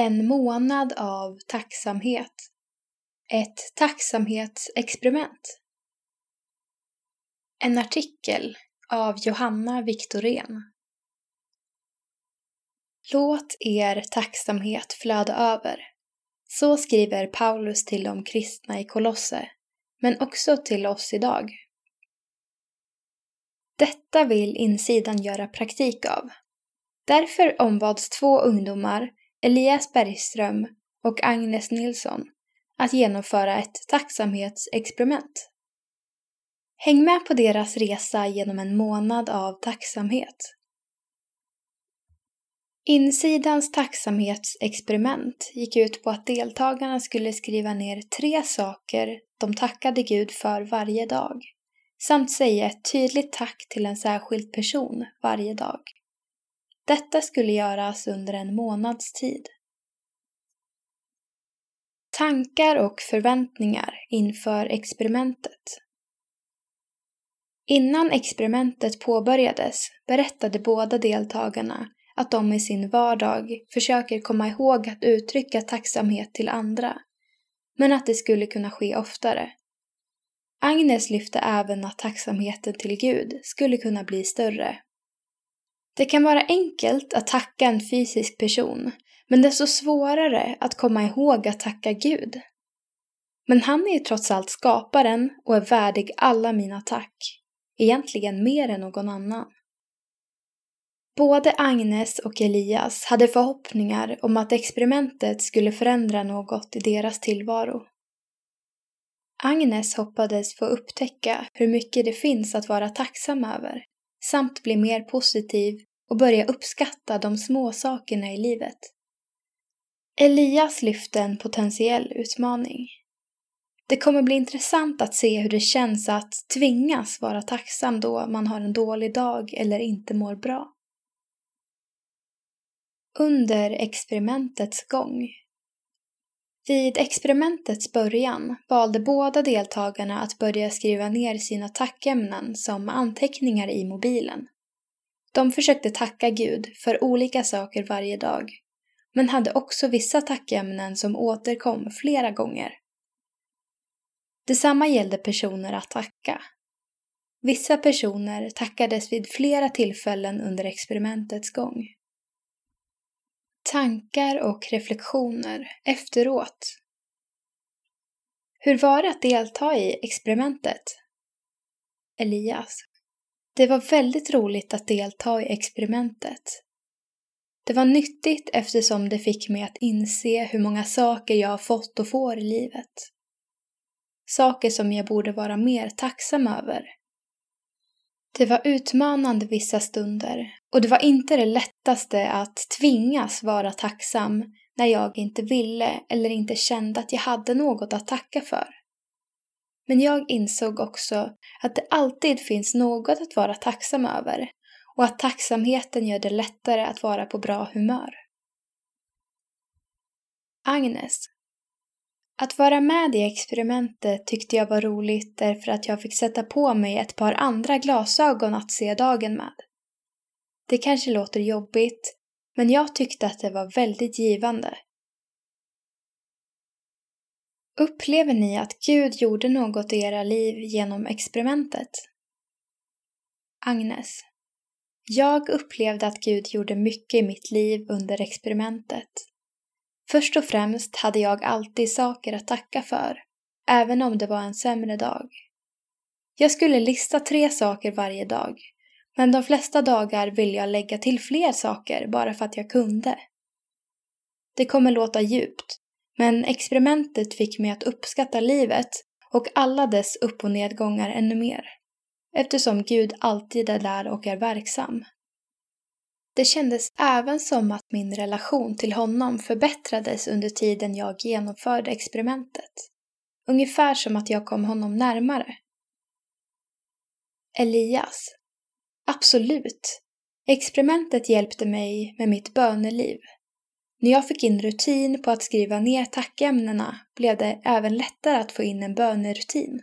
En månad av tacksamhet. Ett tacksamhetsexperiment. En artikel av Johanna Viktorén. Låt er tacksamhet flöda över. Så skriver Paulus till de kristna i Kolosse, men också till oss idag. Detta vill insidan göra praktik av. Därför ombads två ungdomar, Elias Bergström och Agnes Nilsson, att genomföra ett tacksamhetsexperiment. Häng med på deras resa genom en månad av tacksamhet. Insidans tacksamhetsexperiment gick ut på att deltagarna skulle skriva ner tre saker de tackade Gud för varje dag samt säga ett tydligt tack till en särskild person varje dag. Detta skulle göras under en månads tid. Tankar och förväntningar inför experimentet Innan experimentet påbörjades berättade båda deltagarna att de i sin vardag försöker komma ihåg att uttrycka tacksamhet till andra, men att det skulle kunna ske oftare. Agnes lyfte även att tacksamheten till Gud skulle kunna bli större. Det kan vara enkelt att tacka en fysisk person, men desto svårare att komma ihåg att tacka Gud. Men han är ju trots allt skaparen och är värdig alla mina tack, egentligen mer än någon annan. Både Agnes och Elias hade förhoppningar om att experimentet skulle förändra något i deras tillvaro. Agnes hoppades få upptäcka hur mycket det finns att vara tacksam över, samt bli mer positiv och börja uppskatta de små sakerna i livet. Elias lyfte en potentiell utmaning. Det kommer bli intressant att se hur det känns att tvingas vara tacksam då man har en dålig dag eller inte mår bra. Under experimentets gång vid experimentets början valde båda deltagarna att börja skriva ner sina tackämnen som anteckningar i mobilen. De försökte tacka Gud för olika saker varje dag, men hade också vissa tackämnen som återkom flera gånger. Detsamma gällde personer att tacka. Vissa personer tackades vid flera tillfällen under experimentets gång. Tankar och reflektioner efteråt. Hur var det att delta i experimentet? Elias. Det var väldigt roligt att delta i experimentet. Det var nyttigt eftersom det fick mig att inse hur många saker jag har fått och får i livet. Saker som jag borde vara mer tacksam över. Det var utmanande vissa stunder och det var inte det lättaste att tvingas vara tacksam när jag inte ville eller inte kände att jag hade något att tacka för. Men jag insåg också att det alltid finns något att vara tacksam över och att tacksamheten gör det lättare att vara på bra humör. Agnes. Att vara med i experimentet tyckte jag var roligt därför att jag fick sätta på mig ett par andra glasögon att se dagen med. Det kanske låter jobbigt, men jag tyckte att det var väldigt givande. Upplever ni att Gud gjorde något i era liv genom experimentet? Agnes. Jag upplevde att Gud gjorde mycket i mitt liv under experimentet. Först och främst hade jag alltid saker att tacka för, även om det var en sämre dag. Jag skulle lista tre saker varje dag, men de flesta dagar ville jag lägga till fler saker bara för att jag kunde. Det kommer låta djupt, men experimentet fick mig att uppskatta livet och alla dess upp och nedgångar ännu mer, eftersom Gud alltid är där och är verksam. Det kändes även som att min relation till honom förbättrades under tiden jag genomförde experimentet. Ungefär som att jag kom honom närmare. Elias. Absolut. Experimentet hjälpte mig med mitt böneliv. När jag fick in rutin på att skriva ner tackämnena blev det även lättare att få in en bönerutin.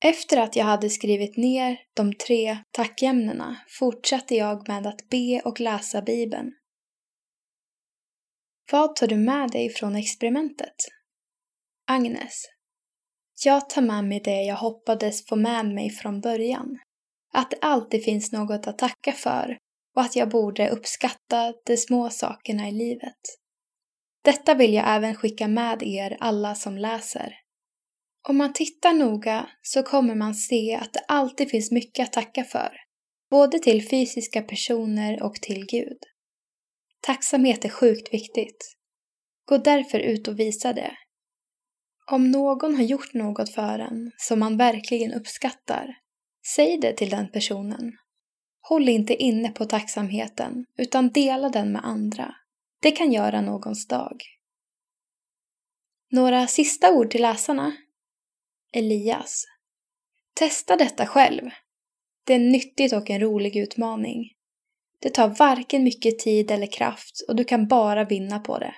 Efter att jag hade skrivit ner de tre tackämnena fortsatte jag med att be och läsa Bibeln. Vad tar du med dig från experimentet? Agnes. Jag tar med mig det jag hoppades få med mig från början. Att det alltid finns något att tacka för och att jag borde uppskatta de små sakerna i livet. Detta vill jag även skicka med er alla som läser. Om man tittar noga så kommer man se att det alltid finns mycket att tacka för, både till fysiska personer och till Gud. Tacksamhet är sjukt viktigt. Gå därför ut och visa det. Om någon har gjort något för en som man verkligen uppskattar, säg det till den personen. Håll inte inne på tacksamheten, utan dela den med andra. Det kan göra någons dag. Några sista ord till läsarna? Elias. Testa detta själv. Det är nyttigt och en rolig utmaning. Det tar varken mycket tid eller kraft och du kan bara vinna på det.